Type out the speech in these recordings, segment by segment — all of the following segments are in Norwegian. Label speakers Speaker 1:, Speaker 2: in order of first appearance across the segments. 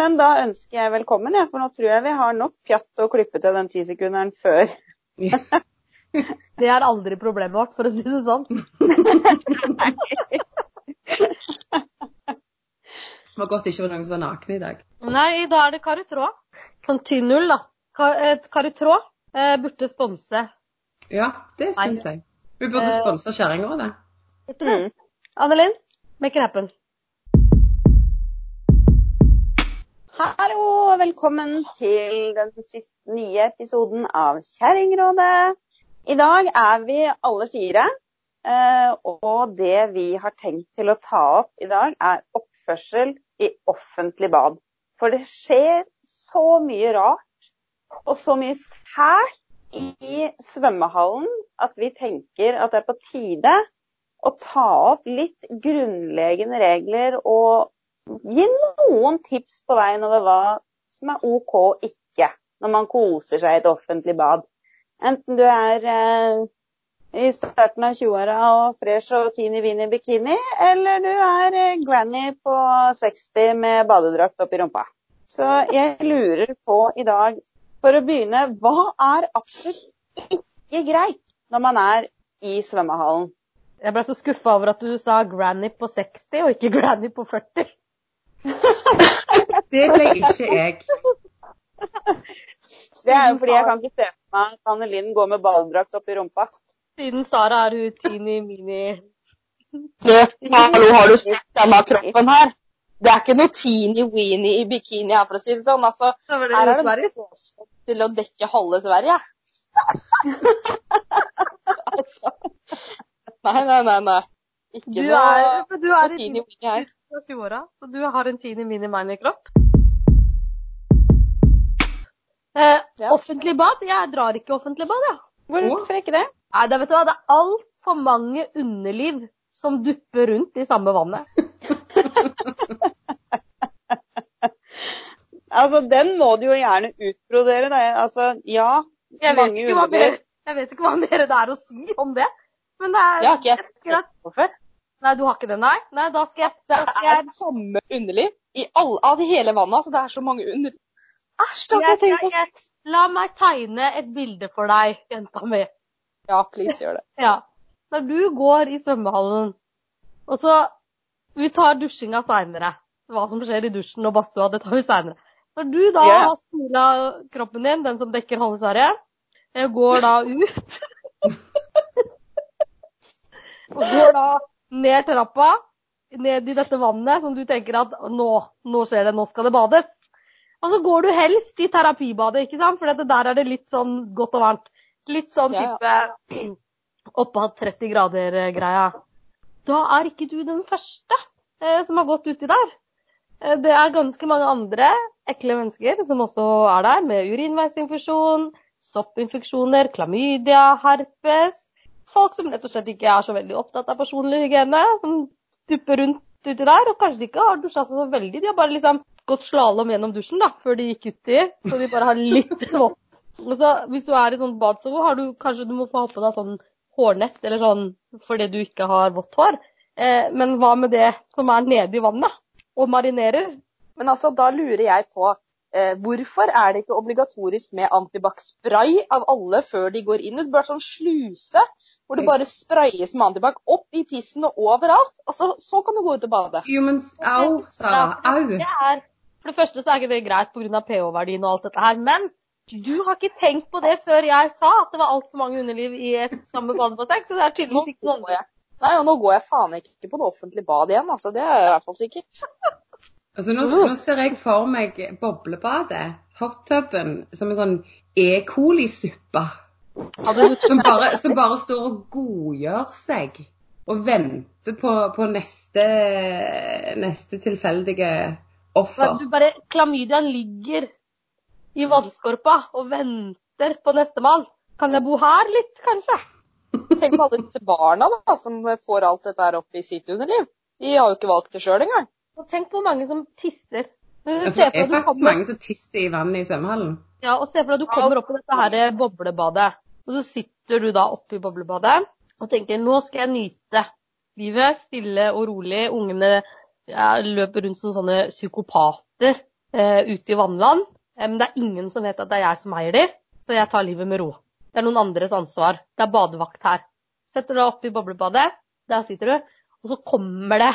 Speaker 1: men da ønsker jeg velkommen, ja, for nå tror jeg vi har nok pjatt å klippe til den tisekunderen før.
Speaker 2: Det er aldri problemet vårt, for å si det sånn.
Speaker 3: Det var godt ikke var noen som var nakne i dag.
Speaker 2: Nei, da er det Karitråd. Sånn tynn ull, da. Kari Et eh, burde sponse.
Speaker 3: Ja, det syns jeg. Vi burde sponse kjerringa òg, det.
Speaker 1: Mm.
Speaker 2: Annelin, make it happen.
Speaker 1: Hallo, velkommen til den siste nye episoden av Kjerringrådet. I dag er vi alle fire, eh, og det vi har tenkt til å ta opp i dag, er oppførsel i offentlig bad. For det skjer så mye rart og så mye sært i svømmehallen at vi tenker at det er på tide å ta opp litt grunnleggende regler og gi noen tips på veien over hva som er OK og ikke når man koser seg i et offentlig bad. Enten du er eh, i starten av 20-åra og fresh og teeny-weeny bikini, eller du er eh, granny på 60 med badedrakt oppi rumpa. Så jeg lurer på i dag, for å begynne, hva er absolutt ikke greit når man er i svømmehallen?
Speaker 2: Jeg ble så skuffa over at du sa granny på 60 og ikke granny på 40.
Speaker 3: Det ble ikke jeg.
Speaker 1: Det er jo fordi jeg kan ikke se for meg at Anne Linn går med badedrakt oppi rumpa.
Speaker 2: Siden Sara er hun teeny mini
Speaker 4: Du, hallo, har du sett denne kroppen her? Det er ikke noe teeny-weeny i bikini her, for å si det sånn. Altså,
Speaker 2: det
Speaker 4: her er det
Speaker 2: Sverige.
Speaker 4: til å dekke halve Sverige. altså. Nei, nei, nei. nei. Ikke
Speaker 2: Du
Speaker 4: noe,
Speaker 2: er, du
Speaker 4: noe
Speaker 2: er
Speaker 4: teeny-weeny her.
Speaker 2: 20-åra, så du har en teeny mini mini kropp. Eh,
Speaker 4: Ja.
Speaker 2: Offentlig bad? Jeg drar ikke offentlig bad, jeg.
Speaker 1: Hvorfor ikke det?
Speaker 2: Nei, det, vet du hva, det er altfor mange underliv som dupper rundt i samme vannet.
Speaker 1: Altså, den må du jo gjerne utbrodere. Da. Altså, ja,
Speaker 2: Jeg vet,
Speaker 1: mange
Speaker 2: hva mer, jeg vet ikke hva mer det er å si om det. Men det er
Speaker 4: ja, ikke jeg jeg, før.
Speaker 2: Nei, du har ikke det, nei? Nei, da skal jeg,
Speaker 4: Det
Speaker 2: da skal
Speaker 4: er
Speaker 2: jeg
Speaker 4: samme underliv i all, altså hele vannet. Altså, det er så mange under... Æsj, da har jeg tenkt på.
Speaker 2: jeg, La meg tegne et bilde for deg, jenta mi.
Speaker 4: Ja, please, gjør det.
Speaker 2: Ja. Når du går i svømmehallen, og så Vi tar dusjinga seinere. Hva som skjer i dusjen og badstua, det tar vi seinere. Når du da
Speaker 1: yeah.
Speaker 2: har spola kroppen din, den som dekker eh, går da ut Og går da ned trappa, ned i dette vannet som du tenker at nå, nå skjer det, nå skal det bades. Og så går du helst i terapibadet, ikke sant? For der er det litt sånn godt og varmt. Litt sånn
Speaker 4: Ja,
Speaker 2: ja. oppad 30 grader-greia. Da er ikke du den første eh, som har gått uti der. Eh, det er ganske mange andre ekle mennesker som også er der, med urinveisinfeksjon, soppinfeksjoner, klamydia, herpes. Folk som rett og slett ikke er så veldig opptatt av personlig hygiene, som dupper rundt uti der, og kanskje de ikke har dusja seg så veldig. De har bare liksom gått slalåm gjennom dusjen da, før de gikk uti, så de bare har litt vått. Og så Hvis du er i sånn bad, så har du kanskje du må få ha på deg sånn hårnett eller sånn fordi du ikke har vått hår. Eh, men hva med det som er nede i vannet og marinerer?
Speaker 4: Men altså, da lurer jeg på hvorfor er det ikke obligatorisk med antibac-spray av alle før de går inn? Det blir sånn sluse hvor det bare sprayes med antibac opp i tissen og overalt. Altså, så kan du gå ut og bade.
Speaker 3: Jo, men au, sa Au.
Speaker 2: For det første så er ikke det greit pga. pH-verdien og alt dette her. Men du har ikke tenkt på det før jeg sa at det var altfor mange underliv i et samme badebasseng. Så det er tydeligvis ikke noe
Speaker 4: jeg. Nei, og nå går jeg faen ikke på det offentlig bad igjen, altså. Det er i hvert fall sikkert.
Speaker 3: Altså, nå, nå ser jeg for meg boblebadet, hottuben, som en sånn E. coli-suppe. Som som bare står og godgjør seg og venter på, på neste, neste tilfeldige offer.
Speaker 2: Du bare, Klamydiaen ligger i vannskorpa og venter på nestemann. Kan jeg bo her litt, kanskje?
Speaker 4: Tenk på alle disse barna da, som får alt dette her opp i sitt underliv. De har jo ikke valgt det sjøl engang.
Speaker 2: Og tenk på hvor mange som tisser.
Speaker 3: Det er faktisk
Speaker 2: kommer,
Speaker 3: mange som tisser i vannet i svømmehallen.
Speaker 2: ja, og se for deg du kommer opp i dette her boblebadet. Og så sitter du da oppe i boblebadet og tenker nå skal jeg nyte livet stille og rolig. Ungene ja, løper rundt som sånne psykopater eh, ute i vannland. Eh, men det er ingen som vet at det er jeg som eier de, så jeg tar livet med ro. Det er noen andres ansvar. Det er badevakt her. Setter deg opp i boblebadet, der sitter du, og så kommer det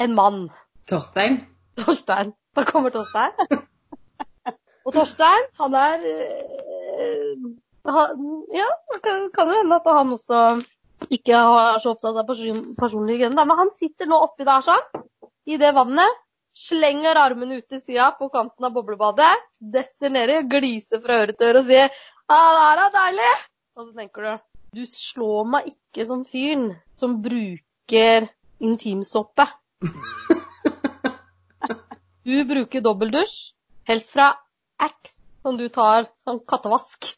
Speaker 2: en mann.
Speaker 3: Torstein?
Speaker 2: Torstein. Da kommer Torstein. Og Torstein, han er øh, han, Ja, kan, kan jo hende at han også ikke er så opptatt av person, personlig hygiene, men han sitter nå oppi der sånn, i det vannet. Slenger armene ut til sida på kanten av boblebadet, detter nedi, gliser fra øre til øre og sier 'Ja, det her er deilig'. Og så tenker du du slår meg ikke som fyren som bruker intimsåpe. Du bruker dobbeldusj, helst fra Axe, som du tar som kattevask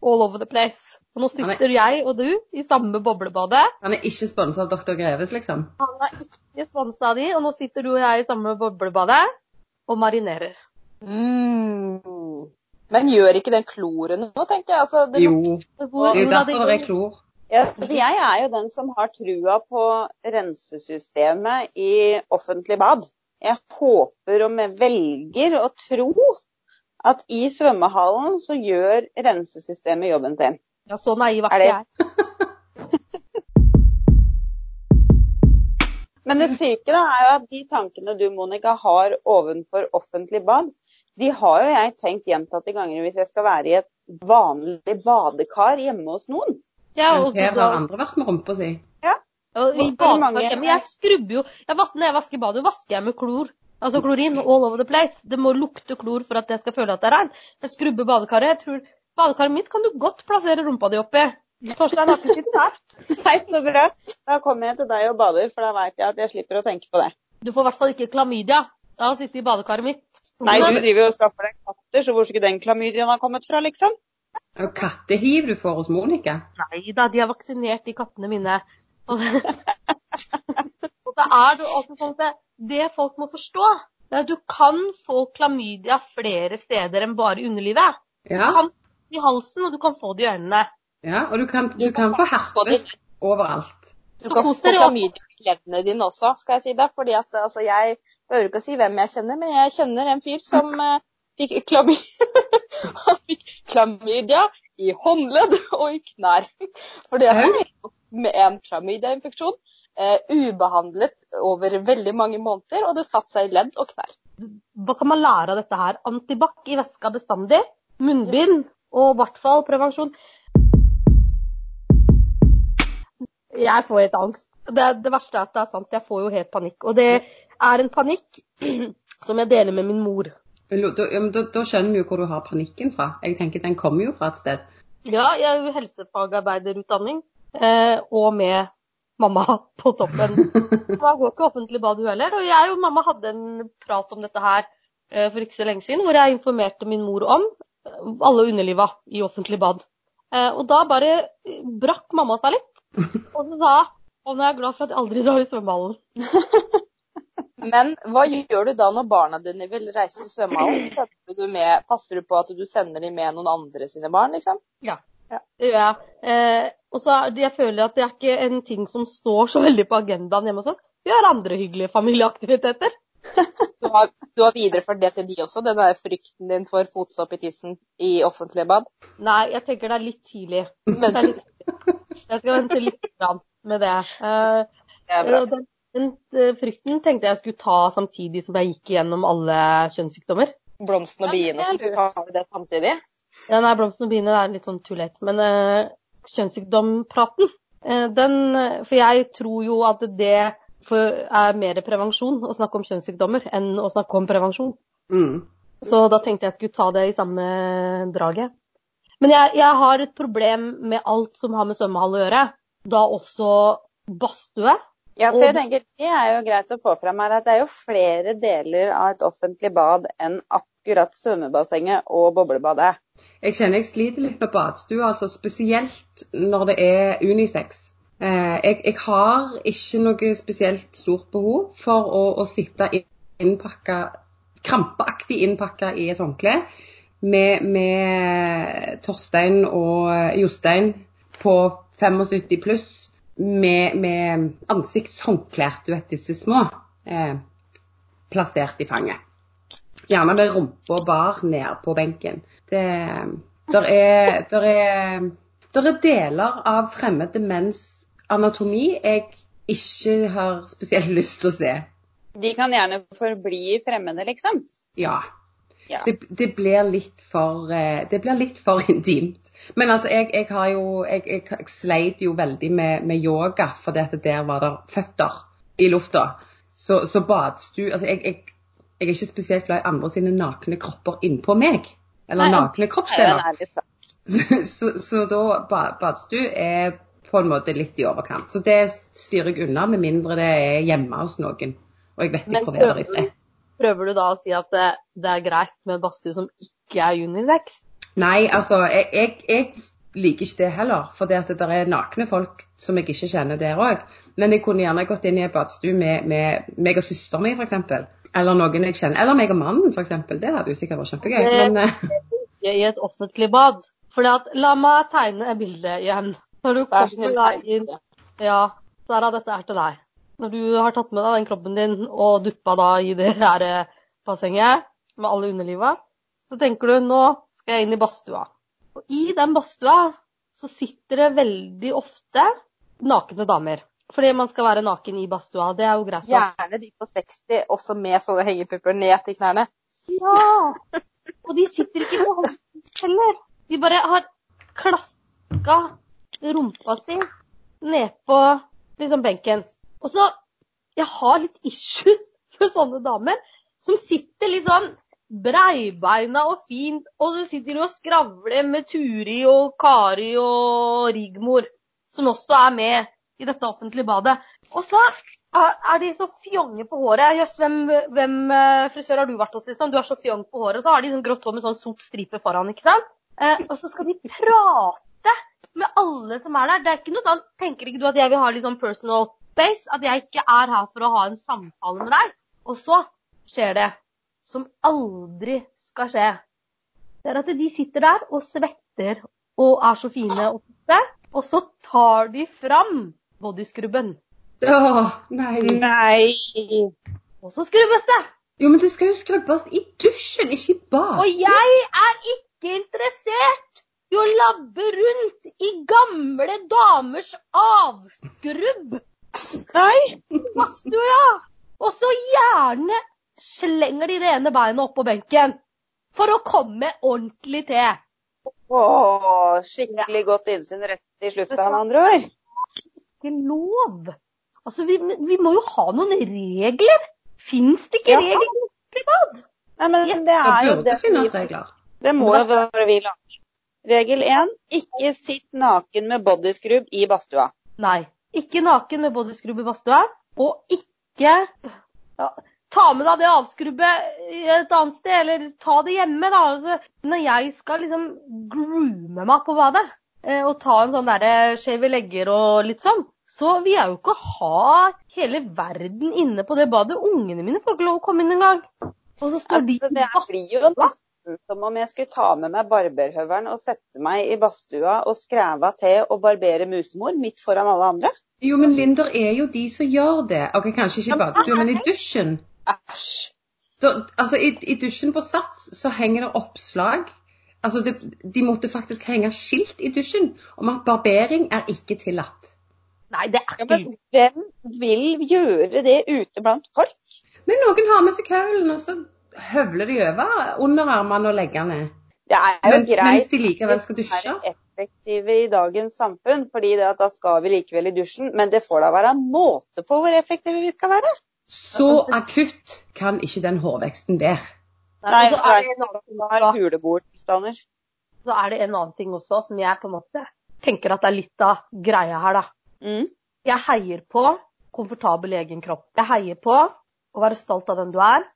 Speaker 2: all over the place. Og nå sitter jeg og du i samme boblebadet.
Speaker 3: Han er ikke sponsa av Dr. Greves, liksom?
Speaker 2: Han er ikke sponsa av de, og nå sitter du og jeg i samme boblebadet og marinerer.
Speaker 4: Mm. Men gjør ikke den kloren nå, tenker jeg? Altså, det
Speaker 3: Jo.
Speaker 2: Hvor-
Speaker 3: Det er jo derfor det er klor.
Speaker 1: Ja, jeg er jo den som har trua på rensesystemet i offentlig bad. Jeg håper og jeg velger å tro at i svømmehallen så gjør rensesystemet jobben sin.
Speaker 2: Ja, så naiv er ikke
Speaker 1: det-
Speaker 2: jeg.
Speaker 1: Men det syke da er jo at de tankene du, Monica, har ovenfor offentlig bad, de har jo jeg tenkt gjentatte ganger hvis jeg skal være i et vanlig badekar hjemme hos noen.
Speaker 2: Ja, og så-
Speaker 3: har andre vært med rumpa si.
Speaker 2: Og I
Speaker 1: Hvor
Speaker 2: Men. Jeg skrubber jo jeg vas- Når jeg vasker badet, vasker jeg med klor. Altså klorin all over the place. Det må lukte klor for at jeg skal føle at det er reint. Jeg skrubber badekaret. Jeg tror Badekaret mitt kan du godt plassere rumpa di oppi. Torstein har ikke sittet her.
Speaker 1: Nei, så bra. Da kommer jeg til deg og bader, for da veit jeg at jeg slipper å tenke på det.
Speaker 2: Du får i hvert fall ikke klamydia av å sitte i badekaret mitt.
Speaker 1: Nei, du driver jo og skaffer deg katter, så hvor skulle den klamydiaen ha kommet fra, liksom?
Speaker 3: Og kattehiv du får hos Monica.
Speaker 2: Nei da, de har vaksinert de kattene mine. Og det, og det er sånn at det, det folk må forstå, det er at du kan få klamydia flere steder enn bare i underlivet. Du kan få det i halsen, og du kan få det i øynene.
Speaker 3: ja og du kan, du kan få herpes overalt.
Speaker 4: Du kan få klamydia i leddene dine også, skal jeg si det. Fordi at altså, jeg behøver ikke å si hvem jeg kjenner, men jeg kjenner en fyr som uh, fikk klamydia. Han fikk klamydia i håndledd og i knær. Fordi at er gikk med en klamydiainfeksjon, eh, ubehandlet over veldig mange måneder, og det satte seg i ledd og knær.
Speaker 2: Hva kan man lære av dette her? Antibac i væska bestandig, munnbind og i hvert fall prevensjon. Jeg får helt angst. Det, det verste er at det er sant, jeg får jo helt panikk. Og det er en panikk som jeg deler med min mor.
Speaker 3: Da, ja, men da, da skjønner vi jo hvor du har panikken fra. Jeg tenker Den kommer jo fra et sted.
Speaker 2: Ja, jeg er jo helsefagarbeiderutdanning, og med mamma på toppen. Man går ikke offentlig bad, hun heller. Og jeg og mamma hadde en prat om dette her eh, for ikke så lenge siden, hvor jeg informerte min mor om eh, alle underliva i offentlig bad. Eh, og da bare eh, brakk mamma seg litt. Og så sa og nå er jeg glad for at jeg aldri drar i svømmehallen.
Speaker 4: Men hva gjør du da når barna dine vil reise til svømmehallen? Du med- Passer du på at du sender dem med noen andre sine barn, liksom?
Speaker 2: Ja, Det gjør jeg. Eh, og så jeg føler at det er ikke en ting som står så veldig på agendaen hjemme hos oss. Vi har andre hyggelige familieaktiviteter.
Speaker 4: Du har, du har videreført det til de også, den der frykten din for fotsopp i tissen i offentlige bad?
Speaker 2: Nei, jeg tenker det er litt tidlig.
Speaker 4: Men
Speaker 2: er litt Jeg skal vente litt med det. Eh,
Speaker 4: det.
Speaker 2: Den, den eh, frykten tenkte jeg skulle ta samtidig som jeg gikk gjennom alle kjønnssykdommer.
Speaker 4: Blomsten og biene, ja, så du tar det samtidig?
Speaker 2: Ja, nei, blomsten og biene er litt sånn too late. Men eh, kjønnssykdompraten, eh, den For jeg tror jo at det er mer prevensjon å snakke om kjønnssykdommer enn å snakke om prevensjon.
Speaker 3: Mm.
Speaker 2: Så da tenkte jeg skulle ta det i samme draget. Men jeg, jeg har et problem med alt som har med svømmehall å gjøre. Da også badstue.
Speaker 1: Ja, for jeg tenker Det er jo greit å få fram her at det er jo flere deler av et offentlig bad enn akkurat svømmebassenget og boblebadet.
Speaker 3: Jeg kjenner jeg sliter litt med badstue, altså spesielt når det er unisex. Eh, jeg, jeg har ikke noe spesielt stort behov for å, å sitte innpakka, krampeaktig innpakka i et håndkle med, med Torstein og Jostein på 75 pluss med, med ansiktshåndklær, du vet disse små, eh, plassert i fanget. Gjerne med rumpa bar ned på benken. Det der er, der er, der er deler av fremmede menns anatomi jeg ikke har spesielt lyst til å se.
Speaker 1: De kan gjerne forbli fremmede, liksom.
Speaker 3: Ja.
Speaker 1: Ja.
Speaker 3: Det, det, blir for, eh, det blir litt for intimt. Men altså, jeg, jeg har jo Jeg, jeg, jeg sleit jo veldig med, med yoga, for der var det føtter i lufta. Så, så badstue Altså, jeg, jeg, jeg, er ikke spesielt glad i andre sine nakne kropper innpå meg. Eller
Speaker 1: Nei,
Speaker 3: nakne kroppsdeler.
Speaker 1: Er.
Speaker 3: Så, så, så da ba, badstue er på en måte litt i overkant. Så det styrer jeg unna, med mindre det er hjemme hos noen. Og jeg vet ikke får være der i fred.
Speaker 2: prøver du da å si at det, det er greit med badstue som ikke er unisex?
Speaker 3: Nei, altså, jeg, jeg, jeg liker ikke det heller. For det at det er nakne folk som jeg ikke kjenner der òg. Men jeg kunne gjerne gått inn i en badstue med, med meg og søsteren min, f.eks. Eller noen jeg kjenner. Eller meg og mannen, f.eks. Det hadde jo sikkert vært kjempegøy.
Speaker 2: Det-
Speaker 3: Men eh,
Speaker 2: Ikke I et offentlig bad. Fordi at, La meg tegne et bilde igjen. Når du kommer deg inn. Ja, Sara, dette er til deg. Når du har tatt med deg den kroppen din og duppa da i det her eh, bassenget med alle underliva, så tenker du nå skal jeg inn i badstua. Og i den badstua så sitter det veldig ofte nakne damer. Fordi man skal være naken i badstua. Det er jo greit.
Speaker 4: Gjerne de på 60, også med sånne hengepupper ned til knærne.
Speaker 2: Ja! Og de sitter ikke på hånden heller. De bare har klaska rumpa si nedpå liksom benken. Og så Jeg har litt issues for sånne damer som sitter litt sånn breibeina og fint, og så sitter de og skravler med Turi og Kari og Rigmor, som også er med i dette offentlige badet. Og så er de så fjonge på håret. Jøss, hvem, hvem eh, frisør har du vært hos? liksom? Du er så fjong på håret. Og så har de sånn grått hår med sånn sort stripe foran. ikke sant? Eh, og så skal de prate med alle som er der. Det er ikke noe sånn, Tenker ikke du at jeg vil ha litt sånn personal base? At jeg ikke er her for å ha en samtale med deg? Og så skjer det som aldri skal skje. Det er at de sitter der og svetter og er så fine og flotte, og så tar de fram bodyskrubben.
Speaker 3: Åh, nei.
Speaker 1: Nei.
Speaker 2: Og så skrubbes det!
Speaker 3: Jo, men det skal jo skrubbes i dusjen, ikke i badet.
Speaker 2: Og jeg er ikke interessert i å labbe rundt i gamle damers avskrubb
Speaker 1: Nei.
Speaker 2: i ja. Og så gjerne slenger de det ene beinet oppå benken for å komme ordentlig til.
Speaker 1: Åh, skikkelig godt innsyn rett i slutta, med andre ord.
Speaker 2: Ikke lov. Altså, vi, vi må jo ha noen regler. Fins det ikke
Speaker 1: Ja.
Speaker 2: regler i bad?
Speaker 1: Nei, men det
Speaker 3: Det
Speaker 1: er jo det
Speaker 3: finnes regler.
Speaker 1: Det må jo være vi lager. Regel én ikke sitt naken med bodyscrub i badstua.
Speaker 2: Nei. Ikke naken med bodyscrub i badstua. Og ikke ja, ta med deg det avskrubbet i et annet sted, eller ta det hjemme. da. Altså, når jeg skal liksom groome meg på badet og ta en sånn derre skjeve legger og litt sånn, så vil jeg jo ikke ha hele verden inne på det badet. Ungene mine får ikke lov å komme inn engang. Og så står de
Speaker 1: Altså, det
Speaker 2: i
Speaker 1: blir jo nesten som om jeg skulle ta med meg barberhøvelen og sette meg i badstua og skræva til og barbere musemor midt foran alle andre.
Speaker 3: Jo, men Linder er jo de som gjør det. Ok, Kanskje ikke i badstua, men i dusjen.
Speaker 4: Æsj.
Speaker 3: Da, altså, i, I dusjen på Sats så henger det oppslag. Altså, det, De måtte faktisk henge skilt i dusjen om at barbering er ikke tillatt.
Speaker 2: Nei, det er ikke
Speaker 1: ja, hvem vil gjøre det ute blant folk?
Speaker 3: Men noen har med seg kølen, og så høvler de over underarmene og leggene.
Speaker 1: Det er jo
Speaker 3: Mens, mens
Speaker 1: greit
Speaker 3: de likevel skal
Speaker 1: dusje. vi er effektive i dagens samfunn, fordi da skal vi likevel i dusjen. Men det får da være en måte på hvor effektive vi skal være.
Speaker 3: Så akutt kan ikke den hårveksten være.
Speaker 1: Nei,
Speaker 2: så er det en annen ting. Så er det en annen ting også som jeg på en måte tenker at det er litt av greia her, da.
Speaker 1: Mm.
Speaker 2: Jeg heier på komfortabel egen kropp. Jeg heier på å være stolt av den du er.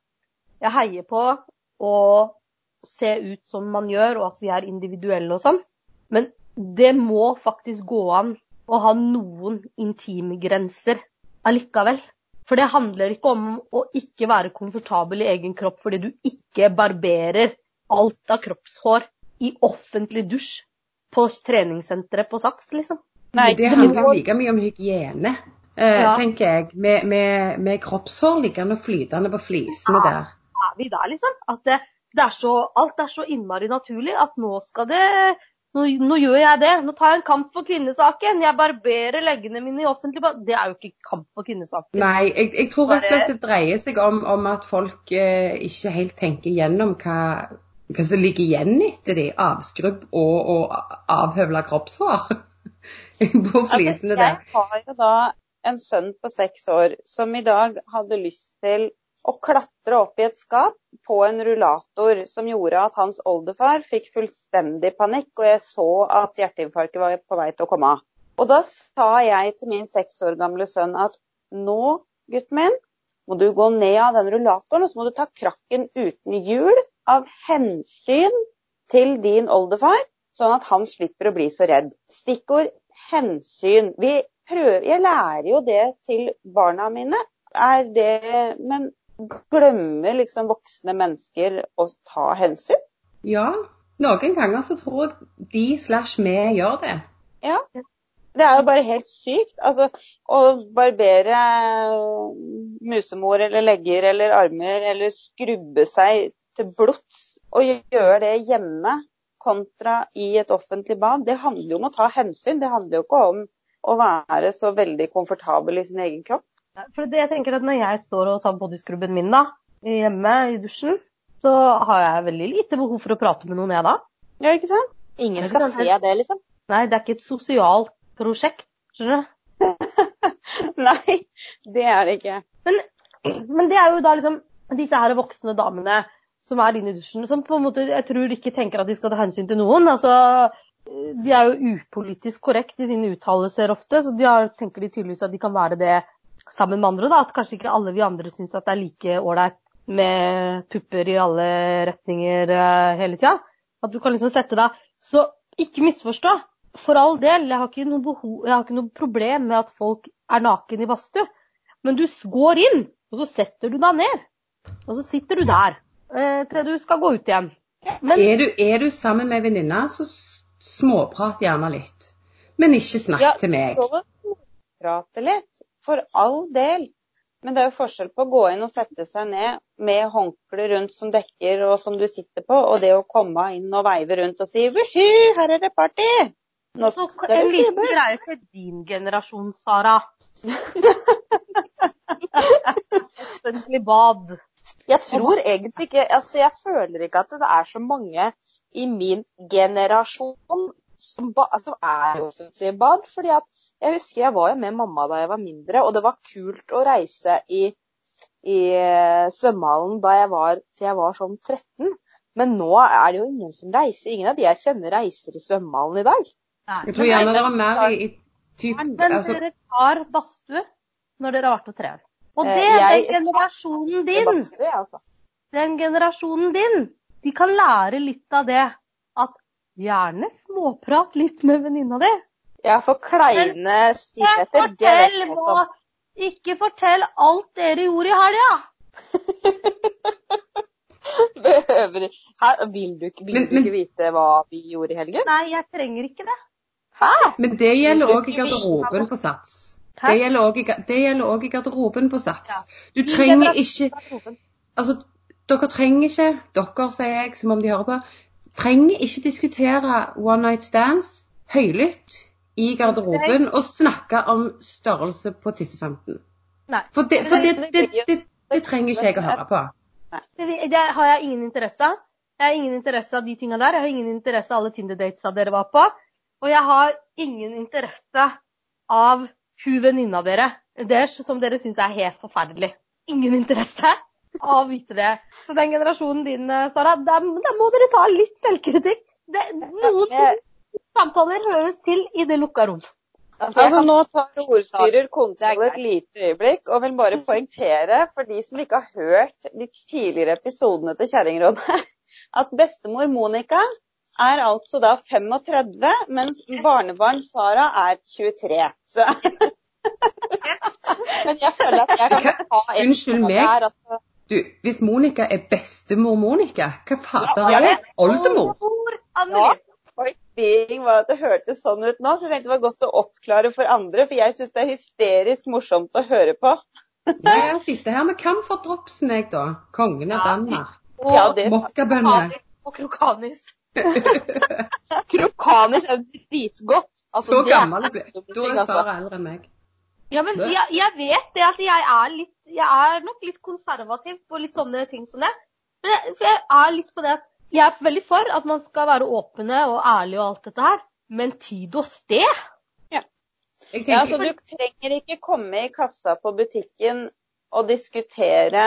Speaker 2: Jeg heier på å se ut som man gjør, og at vi er individuelle og sånn. Men det må faktisk gå an å ha noen intime grenser allikevel. For det handler ikke om å ikke være komfortabel i egen kropp fordi du ikke barberer alt av kroppshår i offentlig dusj på treningssenteret på Sats, liksom.
Speaker 1: Nei,
Speaker 3: det handler like mye om hygiene, eh,
Speaker 2: Ja.
Speaker 3: tenker jeg. Med, med, med kroppshår liggende og flytende på flisene der.
Speaker 2: Ja, er vi der, liksom. At det, det er så, alt er så innmari naturlig at nå skal det nå, nå, gjør jeg det. Nå tar jeg en kamp for kvinnesaken. Jeg barberer leggene mine i offentlig. Det er jo ikke kamp for kvinnesaken.
Speaker 3: Nei, jeg, jeg tror rett og slett det dreier seg om, om at folk eh, ikke helt tenker gjennom hva, hva som ligger igjen etter de. Avskrubb og, og avhøvla kroppshår på flisene der.
Speaker 1: Jeg har jo da en sønn på seks år som i dag hadde lyst til å klatre opp i et skap på en rullator som gjorde at hans oldefar fikk fullstendig panikk, og jeg så at hjerteinfarktet var på vei til å komme av. Og da sa jeg til min seks år gamle sønn at nå, gutten min, må du gå ned av den rullatoren, og så må du ta krakken uten hjul av hensyn til din oldefar, sånn at han slipper å bli så redd. Stikkord hensyn. Vi prøver, jeg lærer jo det til barna mine. Er det, men glemmer liksom voksne mennesker å ta hensyn?
Speaker 3: Ja, noen ganger så tror jeg de slash vi gjør det.
Speaker 1: Ja. Det er jo bare helt sykt. Altså, å barbere musemor eller legger eller armer eller skrubbe seg til blods og gjøre det hjemme kontra i et offentlig bad, det handler jo om å ta hensyn. Det handler jo ikke om å være så veldig komfortabel i sin egen kropp.
Speaker 2: For det, jeg tenker at Når jeg står og tar bodyskrubben min da, hjemme i dusjen, så har jeg veldig lite behov for å prate med noen, jeg da.
Speaker 1: Ja, ikke sant?
Speaker 4: Ingen skal se det, liksom.
Speaker 2: Nei, det er ikke et sosialt prosjekt. Skjønner du?
Speaker 1: Nei, det er det ikke.
Speaker 2: Men, men, det er jo da liksom disse her voksne damene som er inne i dusjen, som på en måte jeg tror ikke tenker at de skal ta hensyn til noen. Altså, de er jo upolitisk korrekt i sine uttalelser ofte, så de har, tenker de tydeligvis at de kan være det sammen med andre. da, At kanskje ikke alle vi andre syns at det er like ålreit med pupper i alle retninger uh, hele tida. At du kan liksom sette deg Så ikke misforstå. For all del, jeg har, ikke noe behov, jeg har ikke noe problem med at folk er naken i badstue. Men du går inn, og så setter du deg ned. Og så sitter du der uh, til du skal gå ut igjen.
Speaker 3: Men, er, du, er, du, sammen med venninna, så småprat gjerne litt. Men ikke snakk ja, til meg.
Speaker 1: Prate litt. For all del. Men det er jo forskjell på å gå inn og sette seg ned med håndkle rundt som dekker og som du sitter på, og det å komme inn og veive rundt og si Wuhu, her er det party!
Speaker 2: Nå skal det En liten greie for din generasjon, Sara. Offentlig bad.
Speaker 4: Jeg tror egentlig ikke Altså, jeg føler ikke at det er så mange i min generasjon som, ba, som er i offentlige bad. fordi at jeg husker jeg var jo med mamma da jeg var mindre, og det var kult å reise i, i eh, svømmehallen da jeg var, til jeg var sånn 13. Men nå er det jo ingen som reiser. Ingen av de jeg kjenner reiser i svømmehallen i dag.
Speaker 3: Nei, jeg tror gjerne det var mer i, i typ
Speaker 2: Men altså... dere tar badstue når dere har vært på trær. Og eh, det er jeg, den generasjonen din. Badstue, altså. Den generasjonen din. De kan lære litt av det. At gjerne småprat litt med venninna di.
Speaker 4: Ja, for kleine stiligheter, det vet jeg om.
Speaker 2: Ikke fortell alt dere gjorde i helga!
Speaker 4: Behøver Her, Vil du, vil men, du ikke vite hva vi gjorde i helgen?
Speaker 2: Nei, jeg trenger ikke det.
Speaker 3: Hæ? Men det gjelder òg i garderoben på Sats. Det gjelder òg i, garderoben på Sats. Du trenger ikke Altså, dere trenger ikke, dere sier jeg som om de hører på, trenger ikke diskutere one night stands høylytt i garderoben og snakke om størrelse på tissefanten.
Speaker 2: Nei.
Speaker 3: For, det, for det, det, det, trenger ikke jeg å høre på.
Speaker 2: Det, har jeg ingen interesse av. Jeg har ingen interesse av de tinga der. Jeg har ingen interesse av alle Tinder-datesa dere var på. Og jeg har ingen interesse av hun venninna dere deres som dere syns er helt forferdelig. Ingen interesse av å vite det. Så den generasjonen din, Sara, der, der må dere ta litt selvkritikk. Det, noen, samtaler høres til i det lukka rom.
Speaker 1: Altså, altså Nå tar ordstyrer kontroll et lite øyeblikk og vil bare poengtere for de som ikke har hørt de tidligere episodene til Kjerringrådet, at bestemor Monica er altså da 35, mens barnebarn Sara er 23. Så.
Speaker 4: Men jeg føler at jeg kan ta en
Speaker 3: Unnskyld meg. Du, hvis Monica er bestemor Monica, hva fader er det? Oldemor?
Speaker 1: Ja being var at det hørtes sånn ut nå, så jeg tenkte det var godt å oppklare for andre. For jeg syns det er hysterisk morsomt å høre på.
Speaker 3: Jeg sitter her med dropsen jeg, da. Kongen av Danmark.
Speaker 2: Og,
Speaker 1: Ja, det
Speaker 3: Mokkabønner.
Speaker 2: og krokanis.
Speaker 4: Krokanis er dritgodt. Altså,
Speaker 3: Så
Speaker 4: det er
Speaker 3: gammel ble Da
Speaker 4: ting,
Speaker 3: er
Speaker 4: altså.
Speaker 3: Sara eldre enn meg.
Speaker 2: Ja, men jeg, jeg vet det at jeg er litt Jeg er nok litt konservativ på litt sånne ting som det. Men jeg, for jeg er litt på det at jeg er veldig for at man skal være åpne og ærlige og alt dette her. Men tid og sted?
Speaker 3: Ja,
Speaker 1: Ja, så du trenger ikke komme i kassa på butikken og diskutere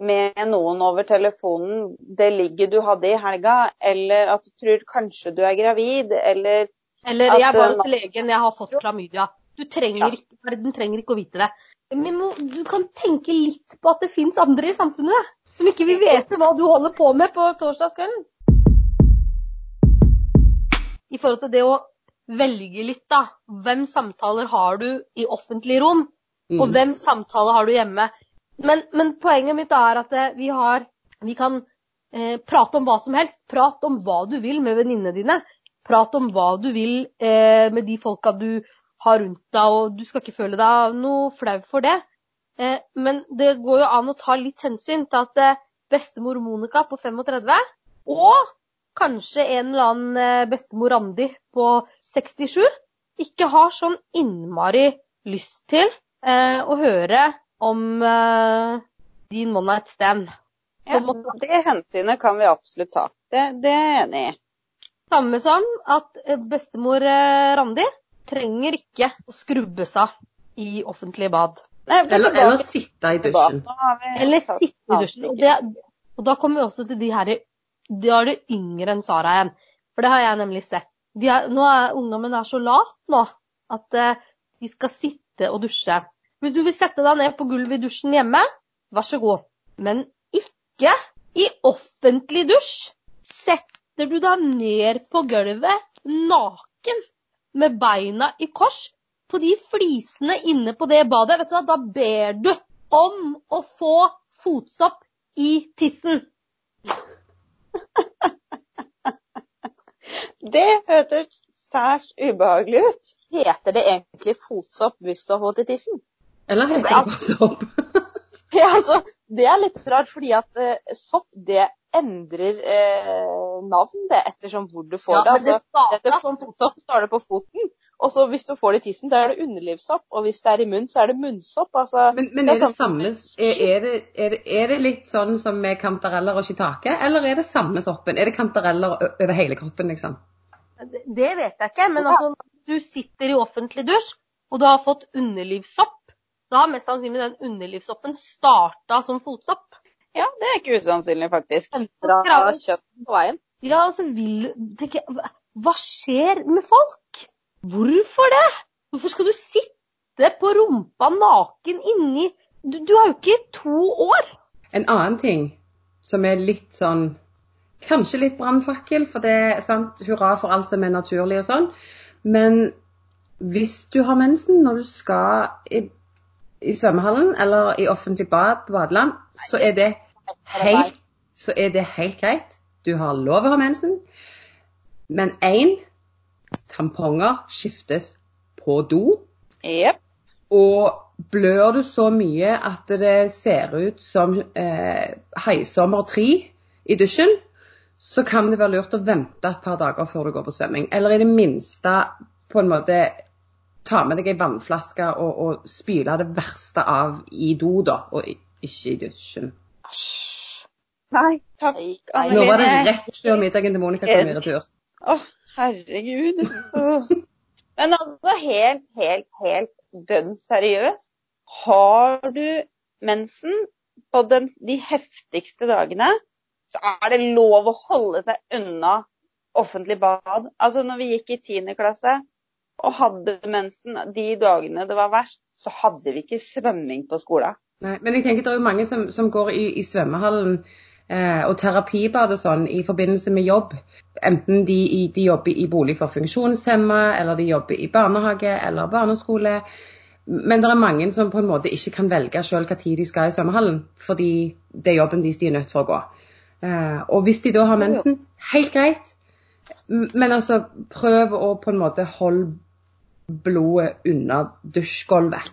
Speaker 1: med noen over telefonen det ligget du hadde i helga, eller at du tror kanskje du er gravid, eller
Speaker 2: Eller
Speaker 1: At,
Speaker 2: jeg var
Speaker 1: eh,
Speaker 2: hos legen, jeg har fått klamydia. Du trenger ikke, verden trenger ikke å vite det. Men du kan tenke litt på at det fins andre i samfunnet som ikke vil vite hva du holder på med på torsdagskvelden. I forhold til det å velge litt, da. Hvem samtaler har du i offentlig rom, og
Speaker 3: mm.
Speaker 2: hvem samtaler har du hjemme? Men, men poenget mitt er at eh, vi har Vi kan eh, prate om hva som helst. Prat om hva du vil med venninnene dine. Prat om hva du vil eh, med de folka du har rundt deg, og du skal ikke føle deg noe flau for det. Eh, men det går jo an å ta litt hensyn til at eh, bestemor Monica på 35 og kanskje en eller annen eh, bestemor Randi på 67 ikke har sånn innmari lyst til eh, å høre om eh, din one night stand.
Speaker 1: ja. Det hensynet kan vi absolutt ta. Det, det er jeg enig i.
Speaker 2: Samme som at eh, bestemor Randi trenger ikke å skrubbe seg i offentlige bad.
Speaker 1: Nei,
Speaker 3: eller, eller sitte i dusjen.
Speaker 1: Har
Speaker 2: Eller sitte i dusjen. Og, det, og da kommer vi også til de her De er det yngre enn Sara igjen. For det har jeg nemlig sett. De er, nå er Ungdommen er så lat nå at eh, de skal sitte og dusje. Hvis du vil sette deg ned på gulvet i dusjen hjemme, vær så god. Men ikke i offentlig dusj. Setter du deg ned på gulvet naken med beina i kors på de flisene inne på det badet, vet du hva, da ber du om å få fotsopp i tissen.
Speaker 1: Det hørtes særs ubehagelig ut.
Speaker 4: Heter det egentlig fotsopp hvis du har fått i tissen?
Speaker 3: Eller heter det fotsopp?
Speaker 4: Ja, altså, det er litt rart, fordi at eh, sopp det endrer eh, navn det ettersom hvor du får
Speaker 2: Ja,
Speaker 4: det. Altså, det så er det på foten, og så hvis du får det i tissen, så er det underlivssopp, og hvis det er i munnen, så er det munnsopp. Altså,
Speaker 3: Men, men
Speaker 4: Det er
Speaker 3: er det samme er, er, det, er, det, er det litt sånn som med kantareller og shiitake, eller er det samme soppen? Er det kantareller over hele kroppen, liksom?
Speaker 2: Det det vet jeg ikke, men altså, du sitter i offentlig dusj, og du har fått underlivssopp, så har mest sannsynlig den underlivssoppen starta som fotsopp.
Speaker 1: Ja, det er ikke usannsynlig, faktisk.
Speaker 4: endra kjøtt på veien.
Speaker 2: Ja, altså vil tenker hva skjer med folk? Hvorfor det? Hvorfor skal du sitte på rumpa naken inni Du, du har jo ikke to år!
Speaker 3: En annen ting som er litt sånn Kanskje litt brannfakkel, for det er sant, hurra for alt som er naturlig og sånn. Men hvis du har mensen når du skal i, svømmehallen eller i offentlig bad på badeland, så er det helt, så er det helt greit. Du har lov å ha mensen. Men én tamponger skiftes på do.
Speaker 1: Yep.
Speaker 3: Og blør du så mye at det ser ut som eh, heisommer tre i dusjen, så kan det være lurt å vente et par dager før du går på svømming. Eller i det minste på en måte ta med deg ei vannflaske og, og spyle det verste av i do, da, og ikke i dusjen.
Speaker 1: Nei, takk.
Speaker 4: Nei,
Speaker 3: Nå var det rett før middagen til Monica kom i retur.
Speaker 1: Å, herregud. Men altså, helt, helt, helt dønn seriøst. Har du mensen på den, de heftigste dagene, så er det lov å holde seg unna offentlig bad. Altså, når vi gikk i 10. klasse og hadde mensen de dagene det var verst, så hadde vi ikke svømming på skolen.
Speaker 3: Nei, men jeg tenker det er jo mange som, som går i, i svømmehallen eh, og terapibad og sånn i forbindelse med jobb. Enten de, de jobber i bolig for funksjonshemma, eller de jobber i barnehage eller barneskole. Men det er mange som på en måte ikke kan velge hva tid de skal i svømmehallen, fordi det er jobben deres de er nødt for å gå. Eh, og hvis de da har mensen, helt greit. Men altså, prøv å på en måte holde blodet unna dusjgulvet.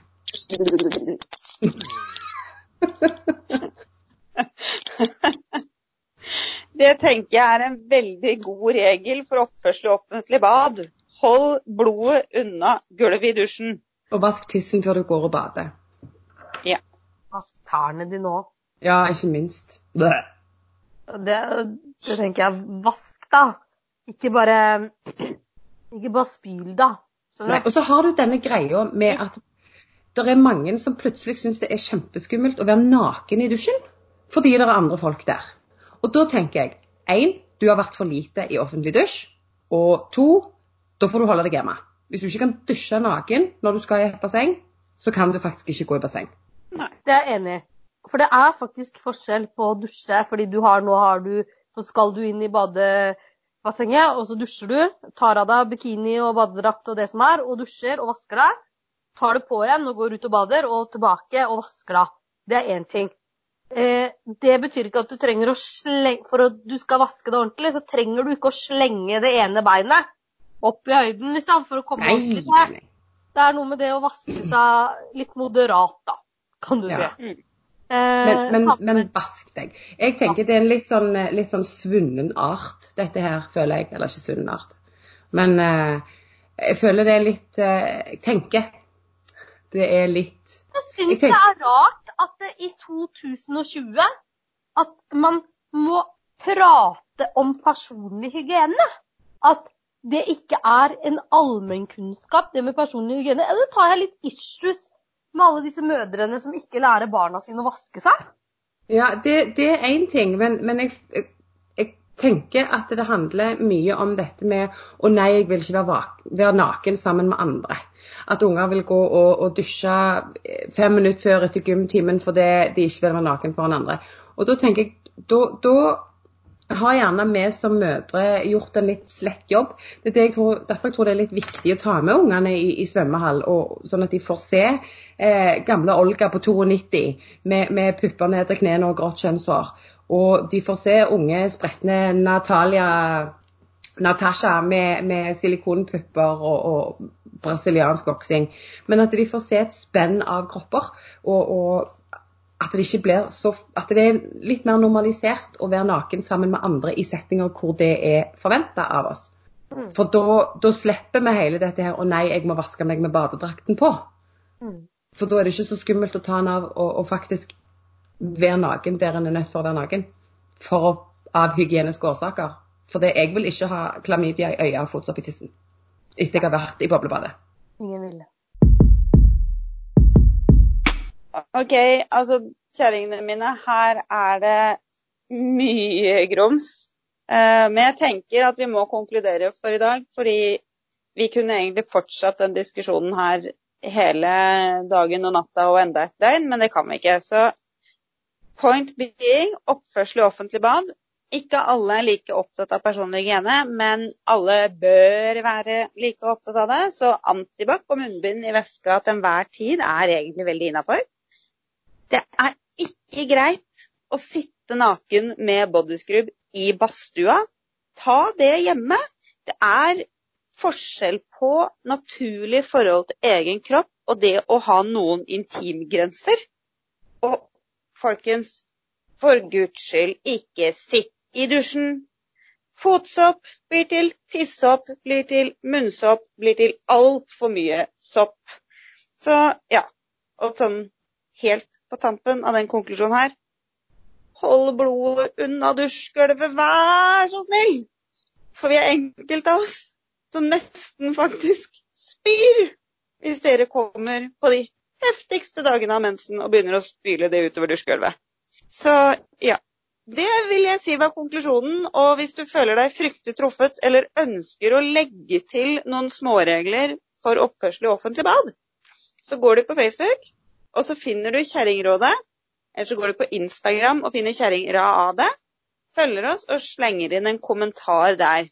Speaker 1: Det tenker jeg er en veldig god regel for oppførsel i offentlig bad. Hold blodet unna gulvet i dusjen.
Speaker 3: Og vask tissen før du går og bader.
Speaker 2: Vask tærne dine òg.
Speaker 3: Ja, ikke minst.
Speaker 2: Det, det tenker jeg. Vask, da. Ikke bare Ikke bare spyl, da.
Speaker 3: Nei, og så har du denne greia med at det er mange som plutselig syns det er kjempeskummelt å være naken i dusjen fordi det er andre folk der. Og da tenker jeg én, du har vært for lite i offentlig dusj. Og to, da får du holde deg hjemme. Hvis du ikke kan dusje naken når du skal i et basseng, så kan du faktisk ikke gå i basseng.
Speaker 2: Det er jeg enig i. For det er faktisk forskjell på å dusje, fordi du har, nå har du Så skal du inn i badebassenget, og så dusjer du. Tar av deg bikini og badedrakt og det som er, og dusjer og vasker deg. Tar det på igjen og går ut og bader, og tilbake og vasker deg. Det er én ting. Eh, det betyr ikke at du trenger å slenge For at du skal vaske det ordentlig, så trenger du ikke å slenge det ene beinet opp i høyden, liksom, for å komme
Speaker 3: Nei,
Speaker 2: ordentlig til. Det er noe med det å vaske seg litt moderat, da, kan du
Speaker 3: Ja.
Speaker 2: si.
Speaker 1: Mm.
Speaker 2: Eh,
Speaker 3: Men, men, men vask deg. Jeg tenker det er en litt sånn, litt sånn svunnen art, dette her, føler jeg. Eller ikke svunnen art. Men eh, jeg føler det er litt eh, Jeg tenker det er litt
Speaker 2: Jeg syns det er rart at det i 2020 at man må prate om personlig hygiene. At det ikke er en allmennkunnskap, det med personlig hygiene. Eller tar jeg litt issues med alle disse mødrene som ikke lærer barna sine å vaske seg?
Speaker 3: Ja, det, det er én ting, men, men jeg, jeg, tenker at det handler mye om dette med Å nei, jeg vil ikke være, være naken sammen med andre. At unger vil gå og, og dusje fem minutter før etter gymtimen fordi de ikke vil være naken foran andre. Og da tenker jeg Da, da har gjerne vi som mødre gjort en litt slett jobb. Det er jeg tror, derfor jeg tror det er litt viktig å ta med ungene i, i svømmehall, og, sånn at de får se eh, gamle Olga på 92 med, med pupper ned til knærne og grått kjønnshår. Og de får se unge, spretne Natalia Natasha med, med silikonpupper og, og brasiliansk voksing. Men at de får se et spenn av kropper. og, og at det ikke blir så At det er litt mer normalisert å være naken sammen med andre i settinger hvor det er forventa av oss.
Speaker 2: Mm.
Speaker 3: For da, da slipper vi hele dette her 'Å nei, jeg må vaske meg med badedrakten på'.
Speaker 2: Mm.
Speaker 3: For da er det ikke så skummelt å ta den av og, og faktisk være naken der en er nødt for å være naken. For å, av hygieniske årsaker. For det, jeg vil ikke ha klamydia i øya og fotsopp i tissen. Etter jeg har vært i boblebadet.
Speaker 2: Ingen ville.
Speaker 1: OK, altså kjerringene mine, her er det mye grums. Eh, men jeg tenker at vi må konkludere for i dag, fordi vi kunne egentlig fortsatt den diskusjonen her hele dagen og natta og enda et døgn, men det kan vi ikke. Så point being oppførsel i offentlig bad. Ikke alle er like opptatt av personlig hygiene, men alle bør være like opptatt av det. Så antibac og munnbind i veska til enhver tid er egentlig veldig innafor. Det er ikke greit å sitte naken med bodyscrub i badstua. Ta det hjemme. Det er forskjell på naturlig forhold til egen kropp og det å ha noen intimgrenser. Og folkens, for guds skyld, ikke sitt i dusjen. Fotsopp blir til tissopp, blir til munnsopp, blir til altfor mye sopp. Så ja, og sånn helt på tampen av den konklusjonen her Hold blodet unna dusjgulvet, vær så snill! For vi er enkelte av oss som nesten faktisk spyr hvis dere kommer på de heftigste dagene av mensen og begynner å spyle det utover dusjgulvet. Så ja. Det vil jeg si var konklusjonen. Og hvis du føler deg fryktelig truffet eller ønsker å legge til noen småregler for oppførsel i offentlig bad, så går du på Facebook, og så finner du Kjerringrådet. Eller så går du på Instagram og finner Kjerringradet. Følger oss og slenger inn en kommentar der.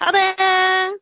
Speaker 1: Ha det!